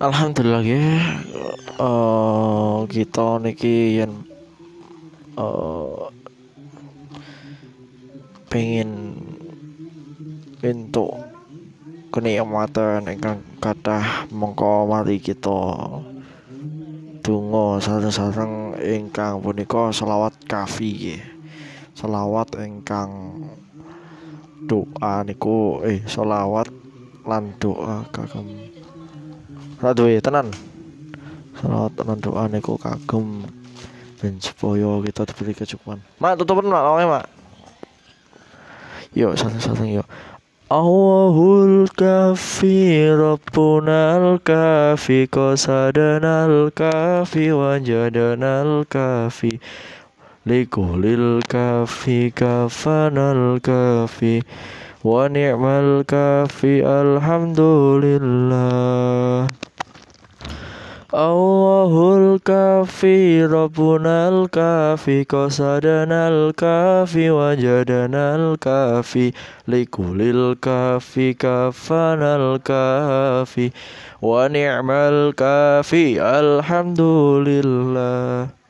Alhamdulillah ya uh, kita niki yen uh, pengen entuk kenikmatan ingkang kathah mongko mari kita donga sareng-sareng ingkang punika selawat kafi nggih. Selawat ingkang doa niku eh selawat lan doa kagem Raduwe tenan. Salawat lan doa niku kagem ben supaya kita diberi kecukupan. Mak tutupen mak oke mak. Yuk sareng-sareng yuk. Allahul kafi Rabbunal kafi Qasadanal kafi Wajadanal kafi Likulil kafi kafanal kafi Wa ni'mal kafi Alhamdulillah. Allahul kafi Rabbunal kafi Qasadanal kafi Wajadanal kafi Likulil kafi kafanal kafi. Wa ni'mal kafi Alhamdulillah